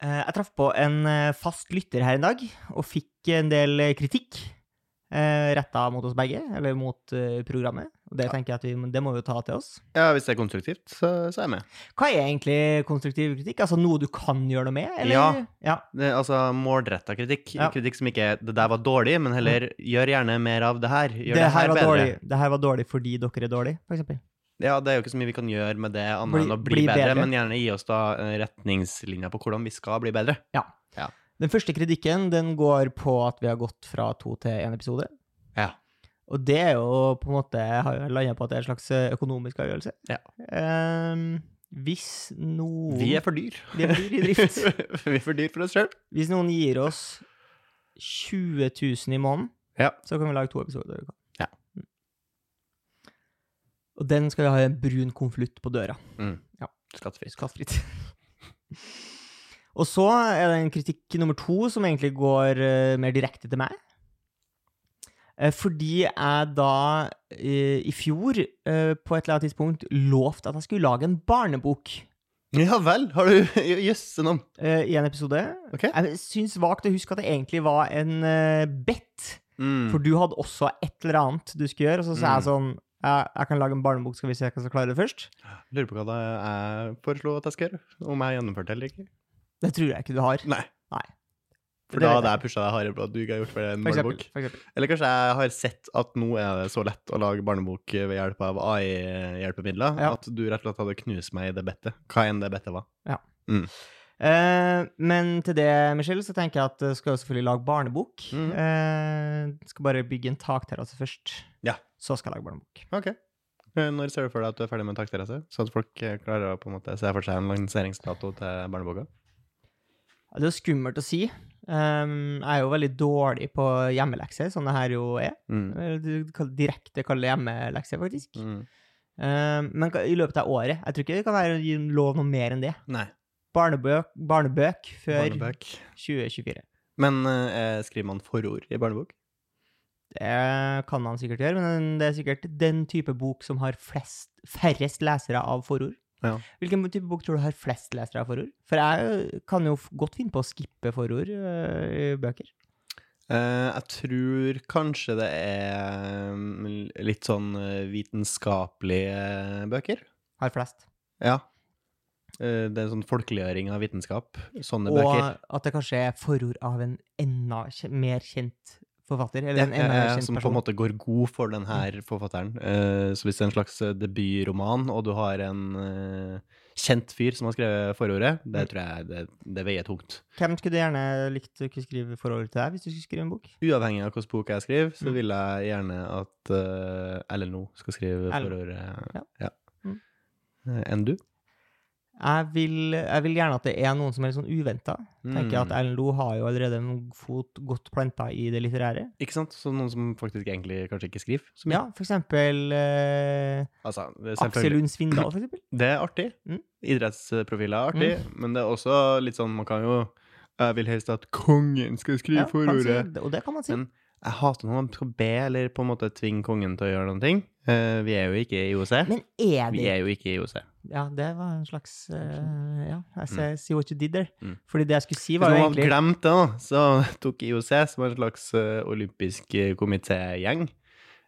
Eh, Jeg traff på en eh, fast lytter her en dag, og fikk en del eh, kritikk retta mot oss begge, eller mot programmet. Og det tenker jeg at vi, det må vi jo ta til oss. Ja, hvis det er konstruktivt, så, så er jeg med. Hva er egentlig konstruktiv kritikk? Altså noe du kan gjøre noe med? Eller? Ja. ja. Det altså målretta kritikk. Ja. Kritikk som ikke er 'det der var dårlig', men heller 'gjør gjerne mer av det her'. Gjør Det, det, her var bedre. dårlig. det her var dårlig fordi dere er dårlige, eksempel. Ja, det er jo ikke så mye vi kan gjøre med det annet Bli- enn å bli, bli bedre, bedre. men gjerne gi oss da eh, retningslinjer på hvordan vi skal bli bedre. Ja. Den første kritikken den går på at vi har gått fra to til én episode. Ja. Og det er jo på en måte Jeg har jo landa på at det er en slags eh, økonomisk avgjørelse. Ja. Um, hvis noen Vi er for dyr. Vi er for dyr i drift. vi er for dyr for oss sjøl. Hvis noen gir oss 20 000 i måneden, Ja. så kan vi lage to episoder i uka. Og den skal ha en brun konvolutt på døra. Mm. Ja. Skattefritt. Skattfritt. Og så er det en kritikk nummer to, som egentlig går uh, mer direkte til meg. Uh, fordi jeg da uh, i fjor, på et eller annet tidspunkt, lovte at jeg skulle lage en barnebok Ja vel, har du Jøsse navn. om? i en episode. Okay. Jeg syns vagt å huske at det egentlig var en bet, Mm. for du hadde også et eller annet du skulle gjøre, og så sa jeg Mm. sånn ja, jeg kan lage en barnebok, skal vi se hvem som klarer det først? Lurer på hva det jeg foreslo at jeg skal gjøre. Om jeg gjennomførte det eller ikke. Det tror jeg ikke du har. Nei. Nei. For da hadde jeg pusha deg hardere på at du ikke har gjort for en For barnebok. For eksempel. Eller kanskje jeg har sett at nå er det så lett å lage barnebok ved hjelp av AI-hjelpemidler Ja. at du rett og slett hadde knust meg i det bettet. Hva enn det bettet var. Eh, men til det, Michelle, så tenker jeg at du skal jo selvfølgelig lage barnebok. Mm. Eh, skal bare bygge en takterrasse først. Ja. Så skal jeg lage barnebok. Ok. Eh, Når ser du for deg at du er ferdig med takterrasse? Så at folk eh, klarer å på en måte se for seg en lanseringsdato til barneboka? Det er skummelt å si. Um, jeg er jo veldig dårlig på hjemmelekser, som det her jo er. Mm. Du direkte kaller det hjemmelekser, faktisk. Mm. Um, men i løpet av året. Jeg tror ikke det kan være lov noe mer enn det. Nei. Barnebøk, barnebøk før Barnebøk. 2024. Men uh, skriver man forord i barnebok? Det kan han sikkert gjøre, men det er sikkert den type bok som har flest, færrest lesere av forord. Ja. Hvilken type bok tror du har flest lesere av forord? For jeg kan jo godt finne på å skippe forord øh, i bøker. Uh, jeg tror kanskje det er mm, litt sånn eh, vitenskapelige eh, bøker. Har flest. Ja. Uh, det er en sånn folkeliggjøring av vitenskap. Sånne Og bøker. at det kanskje er forord av en enda mer kjent forfatter, eller en en Eh, kjent som på en måte går god for den her forfatteren. Eh, så hvis det er en slags eh, debutroman, og du har en kjent fyr som har skrevet forordet, det Mm. tror jeg det, det veier tungt. Hvem skulle du gjerne likt å kunne skrive forordet til deg, hvis du skulle skrive en bok? Uavhengig av hvilken bok jeg skriver, så Mm. vil jeg gjerne at uh, LNO skal skrive forordet. Ja. Mm. Enn du? Jeg vil, jeg vil gjerne at det er noen som er litt sånn uventa. Jeg at Mm. Ellen Lo har jo allerede en fot godt planta i det litterære. Ikke sant? Så noen som faktisk egentlig kanskje ikke skriver så mye. Ja, for eksempel eh, Altså, Aksel Lund Svindal, for eksempel. Det er artig. Mm. Idrettsprofiler er artig, men det er også litt sånn Man kan jo Jeg vil helst at kongen skal skrive Ja, forordet. og det kan man si. Men jeg hater når man skal be eller på en måte tvinge kongen til å gjøre noen ting. Uh, vi er jo ikke i IOC. Men er Vi er jo ikke i IOC. Ja, det var en slags uh, Ja, jeg ser, see what you did there. Mm. Fordi det jeg skulle si, var jo noen hadde egentlig glemt det, da, så tok IOC, som en slags uh, olympisk komitégjeng,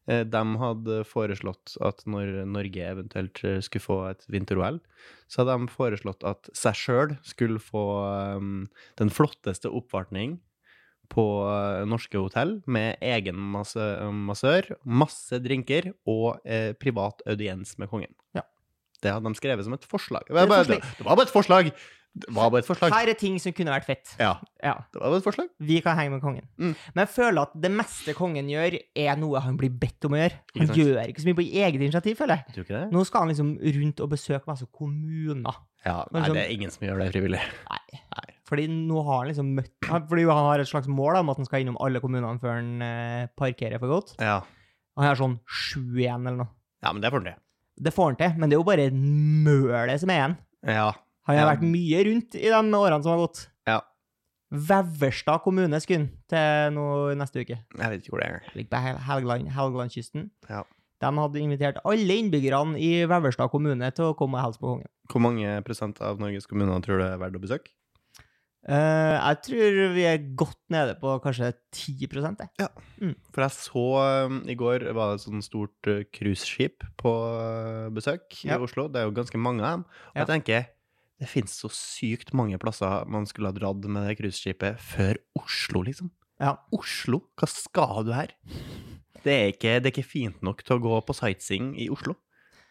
de hadde foreslått at når Norge eventuelt skulle få et vinter-OL, så hadde de foreslått at seg sjøl skulle få um, den flotteste oppvartning på eh, norske hotell, med egen massør, masse drinker og eh, privat audiens med kongen. Ja. Det hadde de skrevet som et forslag. Det var bare, det, det var bare et forslag! Det var bare et forslag. Her er ting som kunne vært fett. Ja, Ja, det var bare et forslag. Vi kan henge med kongen. Mm. Men jeg føler at det meste kongen gjør, er noe han blir bedt om å gjøre. Han gjør ikke så mye på eget initiativ, føler jeg. Det? Nå skal han liksom rundt og besøke masse kommuner. Ja, nei, liksom, det er ingen som gjør det frivillig. Nei. Nei. Fordi nå har han liksom møtt Fordi han har et slags mål om at han skal innom alle kommunene før han eh, parkerer for godt. Ja. Han har sånn sju igjen, eller noe. ja, men det får han til. Det får han til, men det er jo bare mølet som er igjen. Ja. Han har Ja. vært mye rundt i de årene som har gått. Ja. Veverstad kommune skulle til nå neste uke. Jeg vet ikke hvor det er. Ligger på Hel- Helgeland, Helgelandskysten. Ja. De hadde invitert alle innbyggerne i Veverstad kommune til å komme og hilse på kongen. Hvor mange prosent av Norges kommuner tror du er verdt å besøke? Eh, jeg tror vi er godt nede på kanskje 10 jeg. For jeg så um, i går var det et sånt stort uh, på uh, besøk Ja. i Oslo. Det er jo ganske mange av dem. Og Ja. jeg tenker det finnes så sykt mange plasser man skulle ha dratt med det cruiseskipet før Oslo, liksom. Ja. Oslo? Hva skal du her? Det er ikke, det er ikke fint nok til å gå på sightseeing i Oslo.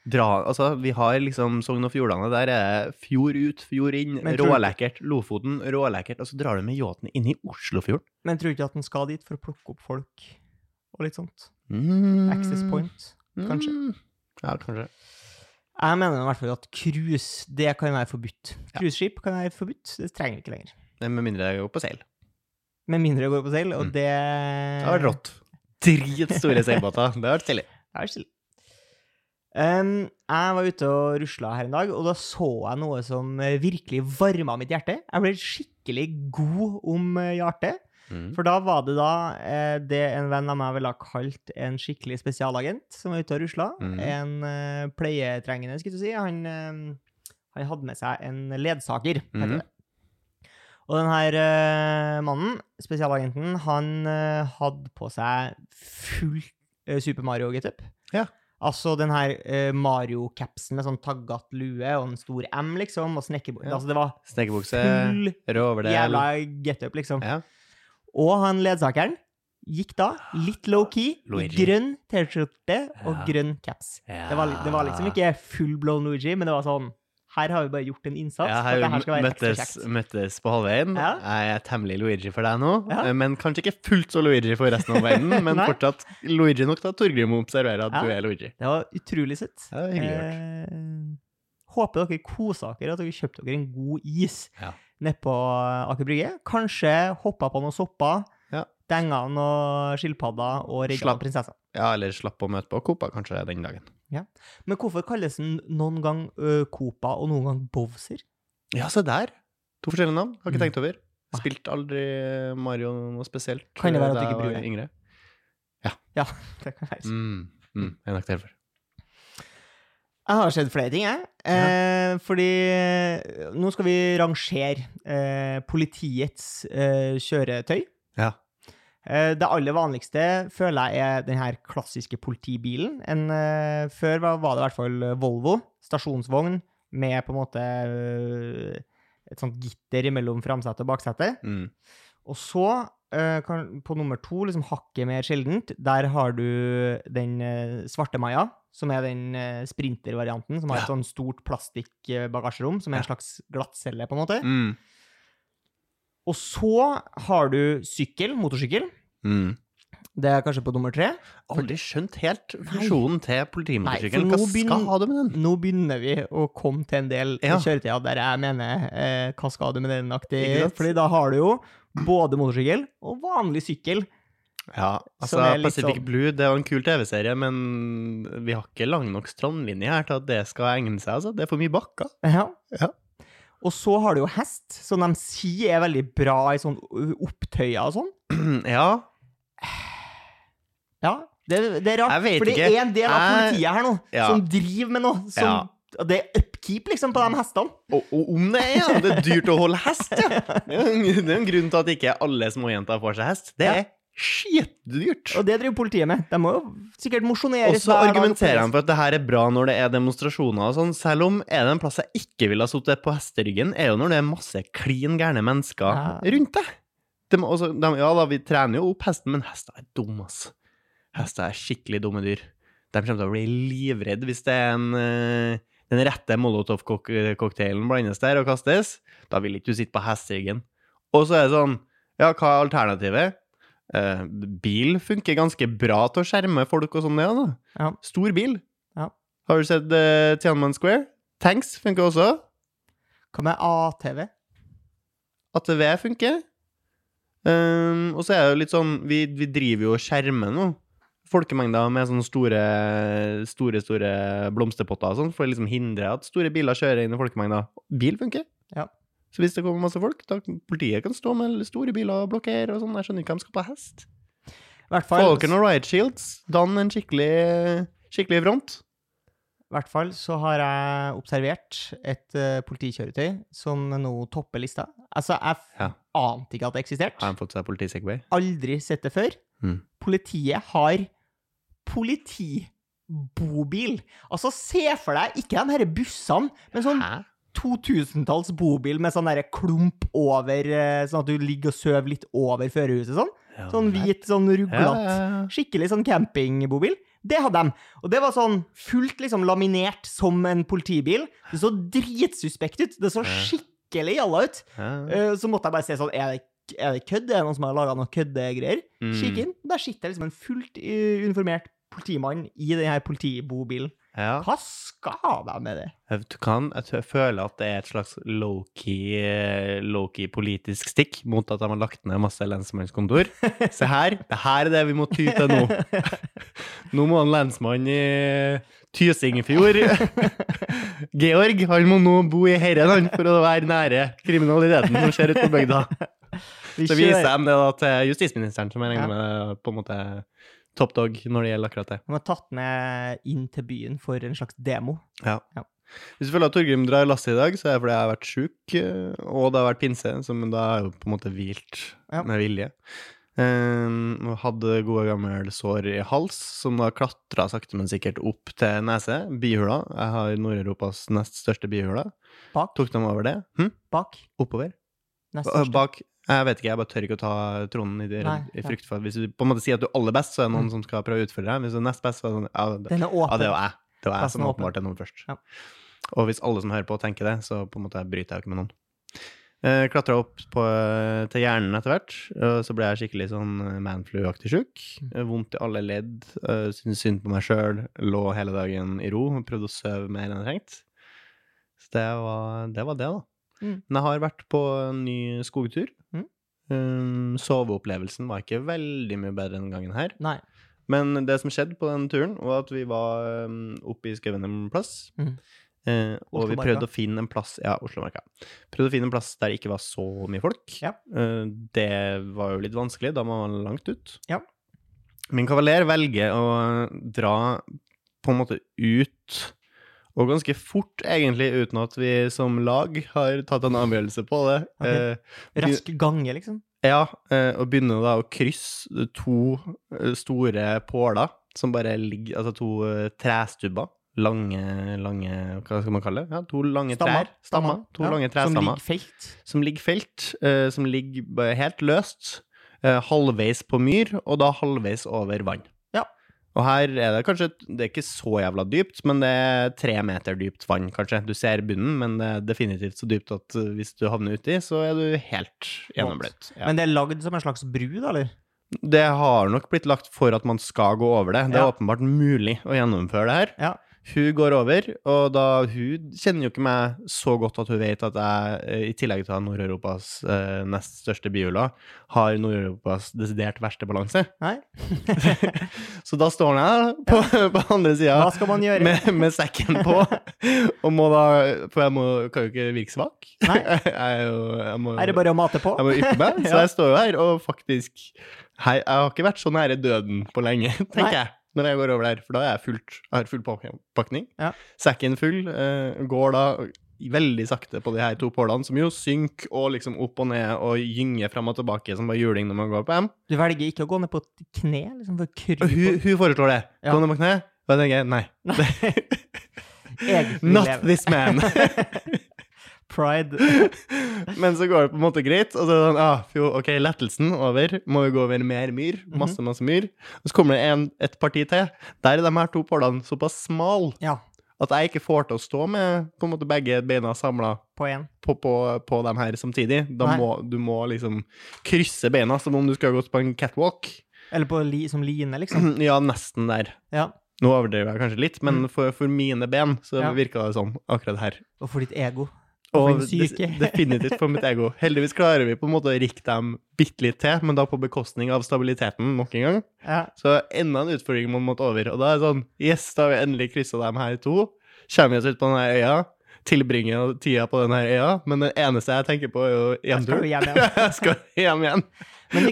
Dra, altså, vi har liksom Sogn og Fjordane. Der er fjord ut, fjord inn. Rålekkert. Lofoten, rålekkert. Og så drar du med yachten inn i Oslofjorden. Men tror du ikke at den skal dit for å plukke opp folk og litt sånt? Mm. Access point, kanskje? Mm. Ja, kanskje. Jeg mener i hvert fall at cruise, det kan være forbudt. Ja. Cruiseskip kan være forbudt, det trenger vi ikke lenger. Med mindre jeg går på seil. Med mindre det går på seil, og Mm. det Det har vært rått. Dritstore seilbåter. Det har vært stilig. Det er stille. Um, jeg var ute og rusla her en dag, og da så jeg noe som eh, virkelig varma mitt hjerte. Jeg ble skikkelig god om eh, hjertet. Mm. For da var det da eh, det en venn av meg ville ha kalt en skikkelig spesialagent som var ute og rusla. Mm. En eh, pleietrengende, skulle du si. Han, eh, han hadde med seg en ledsager, heter mm. det. Og den her eh, mannen, spesialagenten, han hadde på seg full eh, Super Mario-getup. Ja. Altså den her uh, Mario-capsen med sånn taggat lue og en stor M, liksom, og snekkerbukse Ja. Altså det var Snekkerbukse, full Jævla jævla getup, liksom. Ja. Og han ledsakeren gikk da litt low-key, i grønn T-skjorte og grønn caps. Det var, det var liksom ikke full blown Luigi, men det var sånn Her har vi bare gjort en innsats. Ja, her her skal være ekstra møttes, kjekt. møttes på halvveien. Ja. Jeg er temmelig Luigi for deg nå, Ja. eh, men kanskje ikke fullt så Luigi for resten av verden. Men fortsatt Luigi nok til at Torgrim må observere at Ja. du er Luigi. Det var utrolig søtt. Ja, hyggelig gjort. Eh, håper dere koser dere, at dere kjøpte dere en god is Ja. nedpå Aker Brygge. Kanskje hoppa på noen sopper, Ja. denga noen skilpadder og redda prinsessa. Ja, eller slapp å møte på Copa kanskje den dagen. Men hvorfor kalles den noen gang uh, Copa og noen gang Bowser? Ja, se der. To forskjellige navn. Har ikke Mm. tenkt over. Spilt aldri Mario noe spesielt Kan det være at du ikke bryr deg? yngre. Ja, ja. det kan være. Mm. Mm. Jeg er nok derfor. Jeg har sett flere ting, jeg. Eh, fordi eh, nå skal vi rangere eh, politiets eh, kjøretøy. Ja. Eh, det aller vanligste føler jeg er den her klassiske politibilen. En, eh, før var, det i hvert fall Volvo, stasjonsvogn, med på en måte eh, et sånt gitter mellom framsete og baksete. Mm. Og så, eh, på nummer to, liksom hakket mer sjeldent, der har du den eh, svarte Maja, som er den eh, sprintervarianten, som har et sånn stort plastikkbagasjerom, som er en slags glattcelle, på en måte. Mm. Og så har du sykkel, motorsykkel. Mm. Det er kanskje på nummer tre. Aldri skjønt helt funksjonen til politimotorsykkelen. Hva skal du med den? Nå begynner vi å komme til en del Ja. kjøretøyer der jeg mener eh, hva skal du med den aktig? Fordi da har du jo både motorsykkel og vanlig sykkel. Ja, altså Pacific sånn- Blue det var en kul TV-serie, men vi har ikke lang nok strandlinje her til at det skal egne seg. altså. Det er for mye bakker. Ja. Ja. Og så har du jo hest, som de sier er veldig bra i sånn opptøyer og sånn. ja, Ja, det, det er rart. For det er en del av politiet her nå Ja. som driver med noe som og Det er upkeep, liksom, på de hestene. og, og om det er ja, det er dyrt å holde hest, ja. Det er en, grunn til at ikke alle småjenter får seg hest. Det Ja. er skitdyrt. Og det driver politiet med. De må jo sikkert mosjonere Og så argumenterer han for at det her er bra når det er demonstrasjoner og sånn, selv om er det en plass jeg ikke ville ha sittet på hesteryggen, er jo når det er masse klin gærne mennesker Ja. rundt deg. De, også, de, ja da, vi trener jo opp hesten, men hester er dumme, ass. Hester er skikkelig dumme dyr. De kommer til å bli livredd hvis det er en eh, den rette molotov-cocktailen blandes der og kastes. Da vil ikke du sitte på hesteryggen. Og så er det sånn, ja, hva er alternativet? Eh, bil funker ganske bra til å skjerme folk og sånn, ja da. Ja. Stor bil. Ja. Har du sett uh, Tiananmen Square? Tanks funker også. Hva med ATV? ATV funker. Um, og så er det jo litt sånn Vi, vi driver jo og skjermer nå folkemengder med sånne store, store store blomsterpotter og sånn, for å liksom hindre at store biler kjører inn i folkemengder. Bil funker. Ja. Så hvis det kommer masse folk, da politiet kan stå med store biler og blokkere og sånn. Jeg skjønner ikke hvem skal på hest. I og Få dere noen riot shields. Dann en skikkelig, skikkelig front. hvert fall så har jeg observert et uh, politikjøretøy som nå topper lista. Altså, jeg Ja. ante ikke at det eksisterte. Har de fått seg politisegway? Aldri sett det før. Mm. Politiet har politibobil. Altså, se for deg ikke de her bussene, men sånn Hæ? 2000-talls bobil med sånn derre klump over, eh, sånn at du ligger og sover litt over førerhuset sånn. Ja, Sånn hvit, sånn ruglete. ja, ja. Skikkelig sånn campingbobil. Det hadde de. Og det var sånn fullt liksom laminert som en politibil. Det så dritsuspekt ut. Det så skikkelig jalla ut. Eh, Så måtte jeg bare se sånn Er det, er det kødd? Er det noen som har laga noen køddegreier? Mm. Kikk inn. Der sitter liksom en fullt eh, uniformert politimann i denne politibobilen. Ja. Hva skal de med det? Jeg Du kan, jeg føler at det er et slags low-key eh, low-key politisk stikk mot at de har lagt ned masse lensmannskontor. Se her, det her er det vi må ty til nå. Nå må en lensmann i Tysingfjord Georg, han må nå bo i herren han, for å være nære kriminaliteten som skjer ute på bygda. Vi Så viser de det da til justisministeren, som jeg regner med på en måte top dog når det gjelder akkurat det. De har tatt med inn til byen for en slags demo. Ja. Ja. Hvis du føler at Torgrim drar lasset i dag, så er det fordi jeg har vært sjuk, eh, og det har vært pinse, som da er jo på en måte hvilt Ja. med vilje. Um, hadde gode gamle sår i hals, som da klatra sakte, men sikkert opp til nese. Bihula. Jeg har Nord-Europas nest største bihula. Bak. Tok dem over det? Hm? Bak. Oppover? Nest største. Bak Jeg vet ikke, jeg bare tør ikke å ta tronen i, det, Nei, i frykt for Hvis du på en måte sier at du er aller best, så er det noen Mm. som skal prøve å utfordre deg. Hvis du er nest best, så er det sånn Ja, det, Den er ja, åpen. det var jeg. Det var jeg som åpen. åpenbart er nummer først. Ja. Og hvis alle som hører på, tenker det, så på en måte bryter jeg jo ikke med noen. Eh, Klatra opp på, til hjernen etter hvert, så ble jeg skikkelig sånn eh, manflu-aktig sjuk. Mm. Eh, Vondt i alle ledd, eh, syntes synd på meg sjøl, lå hele dagen i ro, prøvde å sove mer enn jeg trengte. Så det var det, var det da. Mm. Men jeg har vært på en ny skogtur. Mm. Um, soveopplevelsen var ikke veldig mye bedre denne gangen her. Nei. Men det som skjedde på den turen, var at vi var um, oppe i skauen en plass. Mm. Uh, og vi prøvde å finne en plass Ja, Oslomarka. Prøvde å finne en plass der det ikke var så mye folk. Ja. Uh, det var jo litt vanskelig, da var man langt ut. Ja. Min kavaler velger å dra på en måte ut, og ganske fort egentlig, uten at vi som lag har tatt en avgjørelse på det. Okay. Eh, Rask gange, liksom. ja, eh, og begynner da å krysse to eh, store påler som bare ligger Altså to uh, trestubber. Lange, lange Hva skal man kalle det? Ja, to lange Stammer. trær. Stammer. To Ja, lange Som ligger felt. Som ligger felt. eh, som ligger helt løst. eh, halvveis på myr, og da halvveis over vann. Og her er det kanskje Det er ikke så jævla dypt, men det er tre meter dypt vann, kanskje. Du ser bunnen, men det er definitivt så dypt at eh, hvis du havner uti, så er du helt gjennombløt. Ja. Men det er lagd som en slags bru, da, eller? Det har nok blitt lagt for at man skal gå over det. Det er Ja. åpenbart mulig å gjennomføre det her. Ja. Hun går over, og da hun kjenner jo ikke meg så godt at hun vet at jeg, i tillegg til å ha Nord-Europas eh, nest største bihula, har Nord-Europas desidert verste balanse. Nei? Så da står han her på, på andre sida med, med sekken på, og må da For jeg må, kan jo ikke virke svak. Nei. Jeg jo jeg må, Er det bare å mate på? jeg må yppe meg, så Ja. jeg står jo her og faktisk hei, Jeg har ikke vært så nære døden på lenge, tenker Nei. jeg. Når jeg går over der, for da er jeg fullt, jeg har full påpakning. pakning. Ja. Sekken full. Uh, går da veldig sakte på de her to pålene, som jo synker og liksom opp og ned og gynger fram og tilbake som bare juling når man går på M. Du velger ikke å gå ned på kne? liksom for Og hun, hun foreslår det. Ja. Gå ned på kne. Jeg tenker nei. Jeg vil Not this man. Pride. Men så går det på en måte greit. Og så er det sånn, ah, jo, ok, lettelsen over. Må jo gå over mer myr. Masse, masse myr. Og så kommer det en, et parti til. Der er de her to pålene såpass smale Ja, at jeg ikke får til å stå med på en måte begge beina samla på på, på, på dem her samtidig. Da må, du må liksom krysse beina som om du skulle ha gått på en catwalk. Eller på li, som line, liksom. Ja, nesten der. Ja. Nå overdriver jeg kanskje litt, men for, for mine ben så Mm. Ja. virka det sånn akkurat her. Og for ditt ego. Og definitivt for mitt ego. Heldigvis klarer vi på en måte å rikke dem bitte litt til, men da på bekostning av stabiliteten nok en gang. Ja. Så enda en utfordring man måtte over. Og da er det sånn Yes, da har vi endelig kryssa dem her to. Kommer vi oss ut på denne øya. Tilbringer tida på denne øya. Men det eneste jeg tenker på, er jo Jeg skal hjem igjen. Jeg skal hjem igjen.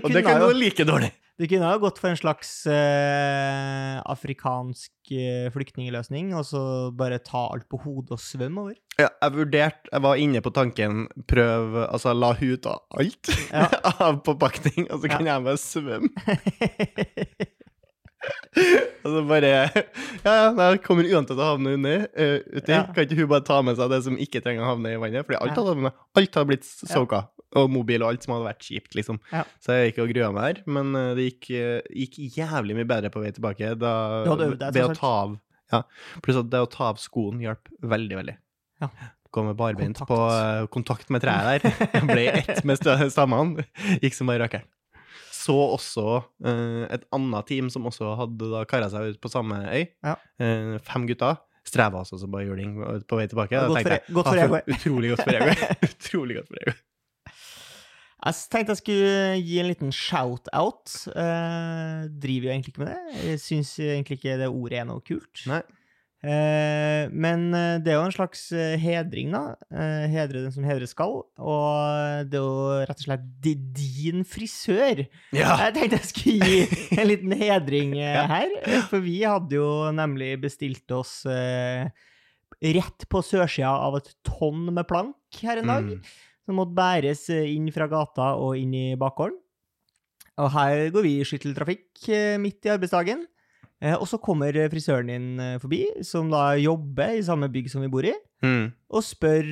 Og det kan jo gå like dårlig. Du kunne ha gått for en slags eh, afrikansk eh, flyktningløsning, og så bare ta alt på hodet og svømme over. Ja, jeg vurderte Jeg var inne på tanken prøv Altså, la hun ta alt Ja. av påpakning, og så Ja. kan jeg bare svømme. Og så bare Ja, ja, da kommer uansett til å havne. Uh, uti. Ja. Kan ikke hun bare ta med seg det som ikke trenger å havne i vannet? Fordi alt hadde, alt hadde blitt soka. Og mobil og alt som hadde vært kjipt, liksom. Så jeg gikk og grua meg her. Men eh, det gikk, eh, gikk jævlig mye bedre på vei tilbake. Da, øvd deg, det å ta av Ja. Pluss at det å ta av skoen hjalp veldig, veldig. Ja. Gå med barbeint på uh, kontakt med treet der. Ble ett med stammene. Gikk som bare rakkeren. Så også eh, et annet team som også hadde da kara seg ut på samme øy. Ja. Eh, fem gutter. Streva altså som bare juling på vei tilbake. Da Godt for- jeg, godt for ah. Utrolig godt for ego. Utrolig godt for ego. Jeg tenkte jeg skulle gi en liten shout-out. Eh, driver jo egentlig ikke med det. Jeg syns egentlig ikke det ordet er noe kult. Nei. Eh, men eh, det er jo en slags eh, hedring, da. Hedre den som hedre skal. Og det er jo rett og slett din frisør. Ja. Jeg tenkte jeg skulle gi en liten hedring her. For vi hadde jo nemlig bestilt oss rett på sørsida av et tonn med plank her en dag. Mm. Som måtte bæres inn fra gata og inn i bakgården. Og her går vi i skytteltrafikk midt i arbeidsdagen. Eh, Og så kommer eh, frisøren din eh, forbi, som da jobber i samme bygg som vi bor i, Mm. og spør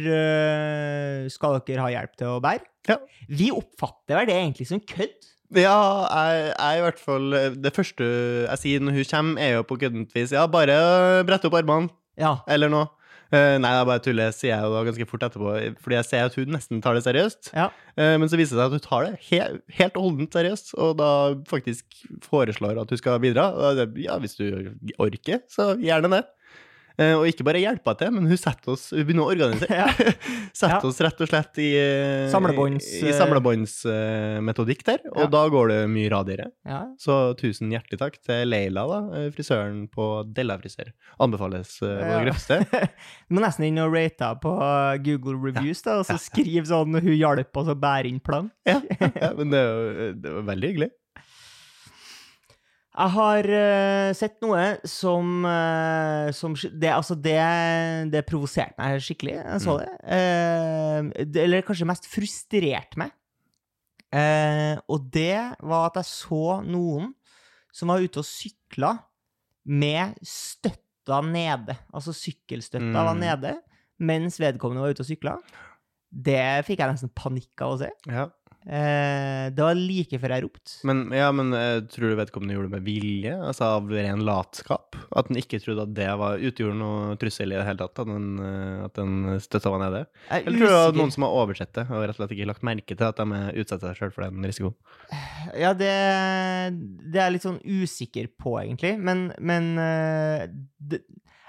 skal dere ha hjelp til å bære. Ja. Vi oppfatter vel det egentlig som kødd. Ja, jeg, jeg i hvert fall Det første jeg sier når hun kommer, er jo på køddent vis Ja, bare brette opp armene, Ja. eller noe. Eh, nei, det er bare tuller, sier jeg jo da ganske fort etterpå, fordi jeg ser at hun nesten tar det seriøst. ja. Uh, men så viser det seg at hun tar det he helt og holdent seriøst, og da faktisk foreslår at hun skal bidra. Uh, ja, hvis du orker, så gjerne det. Eh, og ikke bare hjelpe til, men hun setter oss Hun begynner å organisere. Ja. setter Ja. oss rett og slett i eh, I samlebåndsmetodikk der, og Ja. da går det mye radigere. ja. Så tusen hjertelig takk til Leila, da, eh, frisøren på Della frisør. Anbefales på det grøvste. Du må nesten inn og rate på Google Reviews, da, og så skrive sånn 'Hun hjalp oss å bære inn plank'. Ja, men det er jo det var veldig hyggelig. Jeg har uh, sett noe som, uh, som det, altså det, det provoserte meg skikkelig. Jeg så Mm. det. Uh, det. Eller kanskje mest frustrerte meg. Og det var at jeg så noen som var ute og sykla med støtta nede. Altså sykkelstøtta var Mm. nede mens vedkommende var ute og sykla. Det fikk jeg nesten panikk av å se. Ja. Eh, det var like før jeg ropte. Men, ja, men eh, tror du vedkommende gjorde det med vilje? Altså av ren latskap? At den ikke trodde at det var, utgjorde noe trussel i det hele tatt? At den, eh, at den støtta var nede? Er Eller tror du det var noen som har oversett det, og rett og slett ikke lagt merke til at de er utsetter seg sjøl for den risikoen? Ja, det, det er jeg litt sånn usikker på, egentlig. Men, men eh, det,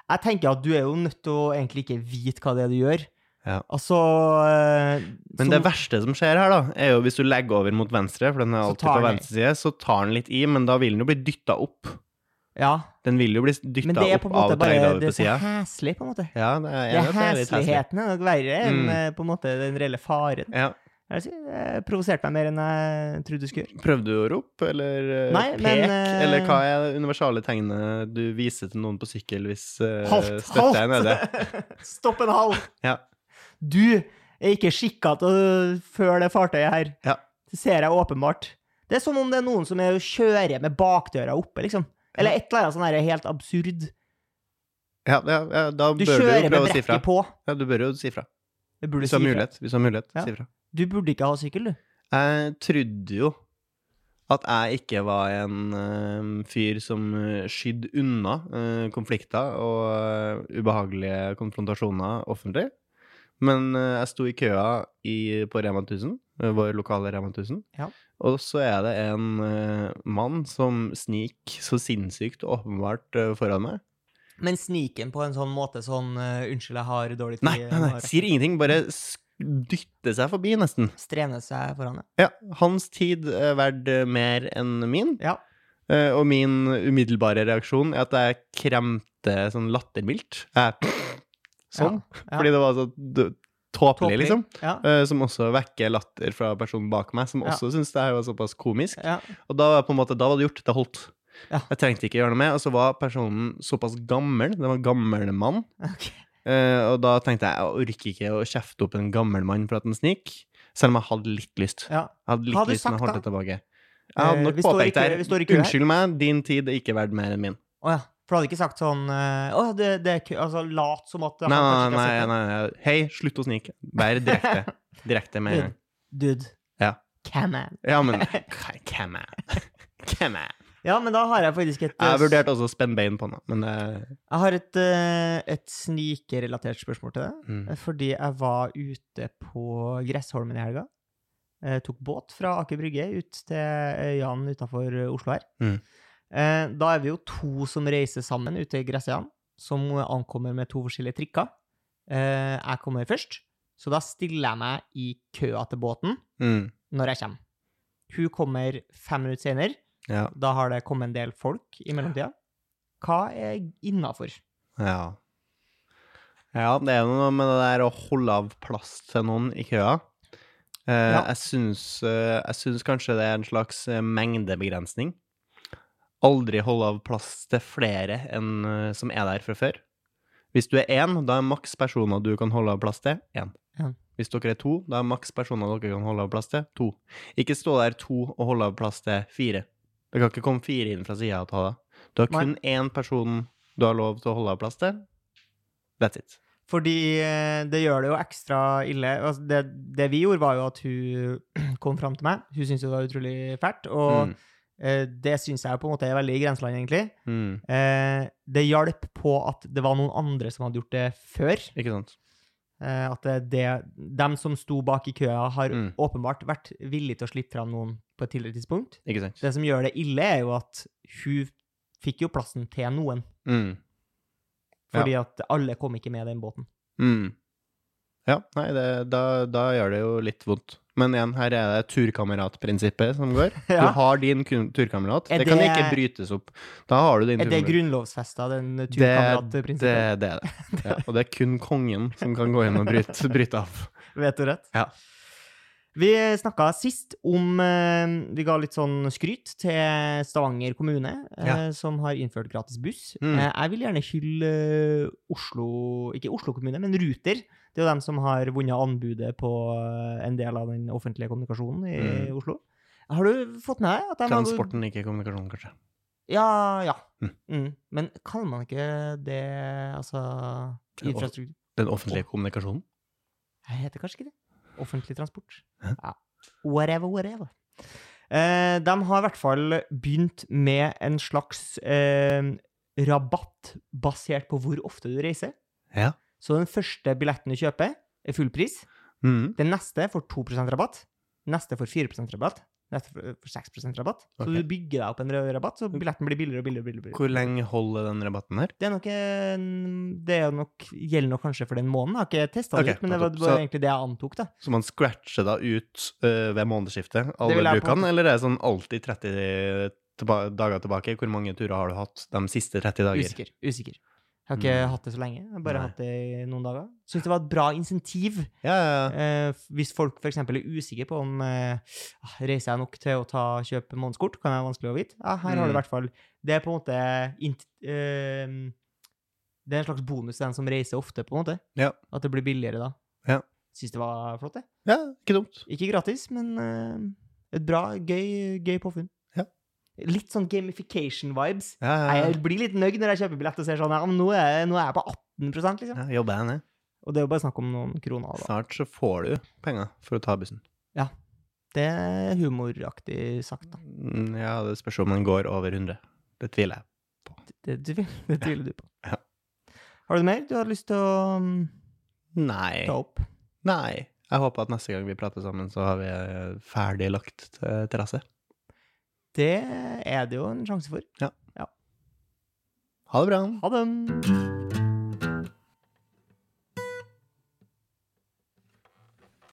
jeg tenker at du er jo nødt til å egentlig ikke vite hva det er du gjør. Ja. Altså eh, Men som- det verste som skjer her, da, er jo hvis du legger over mot venstre, for den er alltid på venstre side, så tar den litt i, men da vil den jo bli dytta opp. Ja, Den vil jo bli dytta opp på en av måte bare treglaver Det på er så sida. heslig, på en måte. Ja, det er, Det jeg er det er hesligheten er nok verre enn Mm. eh, på en måte den reelle faren. Ja. Jeg Det provoserte meg mer enn jeg trodde du skulle gjøre. Prøvde du å rope, eller eh, Nei, pek? men, uh, Eller hva er det universale tegnet du viser til noen på sykkel hvis uh, Halt! støtta er nede? Stopp en hal! Ja. Du er ikke skikka til å føre det fartøyet her. Ja. Det ser jeg åpenbart. Det er som om det er noen som er kjører med bakdøra oppe, liksom. Eller et eller annet sånn helt absurd. Ja, ja, ja, da Du bør du jo prøve å si fra. på. Ja, du bør jo si fra. Hvis du har mulighet. Hvis du har mulighet, Ja. si fra. Du burde ikke ha sykkel, du. Jeg trodde jo at jeg ikke var en uh, fyr som uh, skydde unna uh, konflikter og uh, ubehagelige konfrontasjoner offentlig. Men eh, jeg sto i køa i, på Rema 1000, eh, vår lokale Rema 1000. Ja. Og så er det en eh, mann som snik så sinnssykt åpenbart foran meg. Men sniken på en sånn måte sånn Unnskyld, jeg har dårlig tid. Nei, nei, nei, sier ingenting, bare dytter seg forbi, nesten. Strene seg foran deg. Ja, hans tid er verdt mer enn min. Ja. Og min umiddelbare reaksjon er at jeg kremte sånn lattermildt. Jeg Sånn. Ja, ja. Fordi det var så tåpelig, liksom. Ja. Uh, som også vekker latter fra personen bak meg, som Ja. også syns det her var såpass komisk. ja. Og da var, på en måte, da var det gjort. Det holdt. Ja. Jeg trengte ikke gjøre noe med. Og så var personen såpass gammel. Det var en gammel mann. Okay. Uh, og da tenkte jeg jeg orker ikke å kjefte opp en gammel mann for at han snik, selv om jeg hadde litt lyst. Ja. Jeg hadde litt du lyst, men jeg holdt det tilbake. Jeg hadde Eh, nok vi påpekt der. Unnskyld meg, din tid er ikke verdt mer enn min. Oh, ja. For du hadde ikke sagt sånn eh, Å, det, det er kø Altså lat som at Nei, han nei, kanskje ikke nei, har sett nei, nei. Hei, slutt å snike. Vær direkte. Direkte med en gang. Dude. Ja. Come on. Ja, men come on, come on. Ja, men da har jeg faktisk et Jeg vurderte også å spenne bein på den, men det Jeg har et, eh, et snikerelatert spørsmål til deg. mm. Fordi jeg var ute på Gressholmen i helga. Jeg tok båt fra Aker Brygge ut til øyene utafor Oslo her. Mm. Eh, Da er vi jo to som reiser sammen ute i Gressøyene, som ankommer med to forskjellige trikker. Eh, Jeg kommer først, så da stiller jeg meg i køa til båten Mm. når jeg kommer. Hun kommer fem minutter senere. Ja. Da har det kommet en del folk i mellomtida. Hva er innafor? Ja. Ja, det er noe med det der å holde av plass til noen i køa. Eh, Ja. jeg, syns, eh, jeg syns kanskje det er en slags mengdebegrensning. Aldri holde av plass til flere enn eh, som er der fra før. Hvis du er én, da er maks personer du kan holde av plass til, én. Ja. Hvis dere er to, da er maks personer dere kan holde av plass til, to. Ikke stå der to og holde av plass til fire. Det kan ikke komme fire inn fra sida og ta deg. Du har Nei. kun én person du har lov til å holde av plass til. That's it. Fordi eh, det gjør det jo ekstra ille. Altså, det, det vi gjorde, var jo at hun kom fram til meg. Hun syntes jo det var utrolig fælt. Og Mm. Eh, det syns jeg på en måte er veldig i grenseland, egentlig. Mm. Eh, det hjalp på at det var noen andre som hadde gjort det før. Ikke sant? Eh, at det, dem som sto bak i køa, har Mm. åpenbart vært villige til å slippe fram noen på et tidligere tidspunkt. Ikke sant? Det som gjør det ille, er jo at hun fikk jo plassen til noen. Mm. Fordi at alle kom ikke med den båten. Mm. Ja, nei, det, da, da gjør det jo litt vondt. Men igjen, her er det turkameratprinsippet som går. Ja. Du har din turkamerat. Det, Det kan ikke brytes opp. Da har du din Er det grunnlovfesta, den Det, det, det er det. Ja, og det er kun kongen som kan gå inn og bryte, bryte av. rett? Ja. Vi snakka sist om eh, Vi ga litt sånn skryt til Stavanger kommune, eh, Ja. som har innført gratis buss. Mm. Eh, jeg vil gjerne hylle Oslo Ikke Oslo kommune, men Ruter. Det er jo dem som har vunnet anbudet på eh, en del av den offentlige kommunikasjonen i Mm. Oslo. Har du fått med deg at de Transporten, ikke kommunikasjonen, kanskje. Ja, ja. Mm. Mm. Men kaller man ikke det altså infrastruktur? Den offentlige kommunikasjonen? Jeg heter kanskje ikke det. Offentlig transport. Hæ? Ja. Whatever, whatever. Eh, de har i hvert fall begynt med en slags eh, rabatt basert på hvor ofte du reiser. Ja. Så den første billetten du kjøper, er full pris. Mm. Den neste får 2% rabatt. Neste får 4% rabatt. Neste får får 6% rabatt. Så okay. du bygger deg opp en rabatt, så billetten blir billigere og billigere. og billigere. Hvor lenge holder den rabatten her? Det er nok, det er nok, gjelder nok kanskje for den måneden. Jeg har ikke testa det Ok, ut, men det var, det var Så- egentlig det jeg antok. da. Så man scratcher da ut uh, ved månedsskiftet, alle Det brukene, eller er det sånn alltid 30 tilba dager tilbake? Hvor mange turer har du hatt de siste 30 dager? Usikker. usikker. Jeg har ikke Mm. hatt det så lenge. Jeg har bare Nei. hatt det i noen dager. Syns det var et bra insentiv. Ja, ja, ja. Eh, hvis folk f.eks. er usikre på om eh, ah, reiser jeg nok til å ta, kjøpe månedskort, kan være vanskelig å vite. Ja, her har du i Mm. hvert fall Det er på en måte eh, Det er en slags bonus til den som reiser ofte, på en måte. Ja. At det blir billigere da. Ja. Syns det var flott, det. ja ikke dumt. Ikke gratis, men eh, et bra, gøy, gøy påfunn. Litt sånn gamification-vibes. Ja, ja, ja. Jeg blir litt nøyd når jeg kjøper billett og ser sånn ja, men nå er, jeg- nå er jeg på 18 liksom. ja jobber jeg ned. Og det er jo bare snakk om noen kroner. Da. Snart så får du penger for å ta bussen. Ja. Det er humoraktig sagt, da. Mm, Ja, det spørs om den går over 100. Det tviler jeg. Det, det, det tviler du på. Ja. Har du mer du har lyst til å mm, Nei. ta opp? Nei. Jeg håper at neste gang vi prater sammen, så har vi eh, ferdig lagt til terrasse. Det er det jo en sjanse for. Ja Ha det bra. Ha det!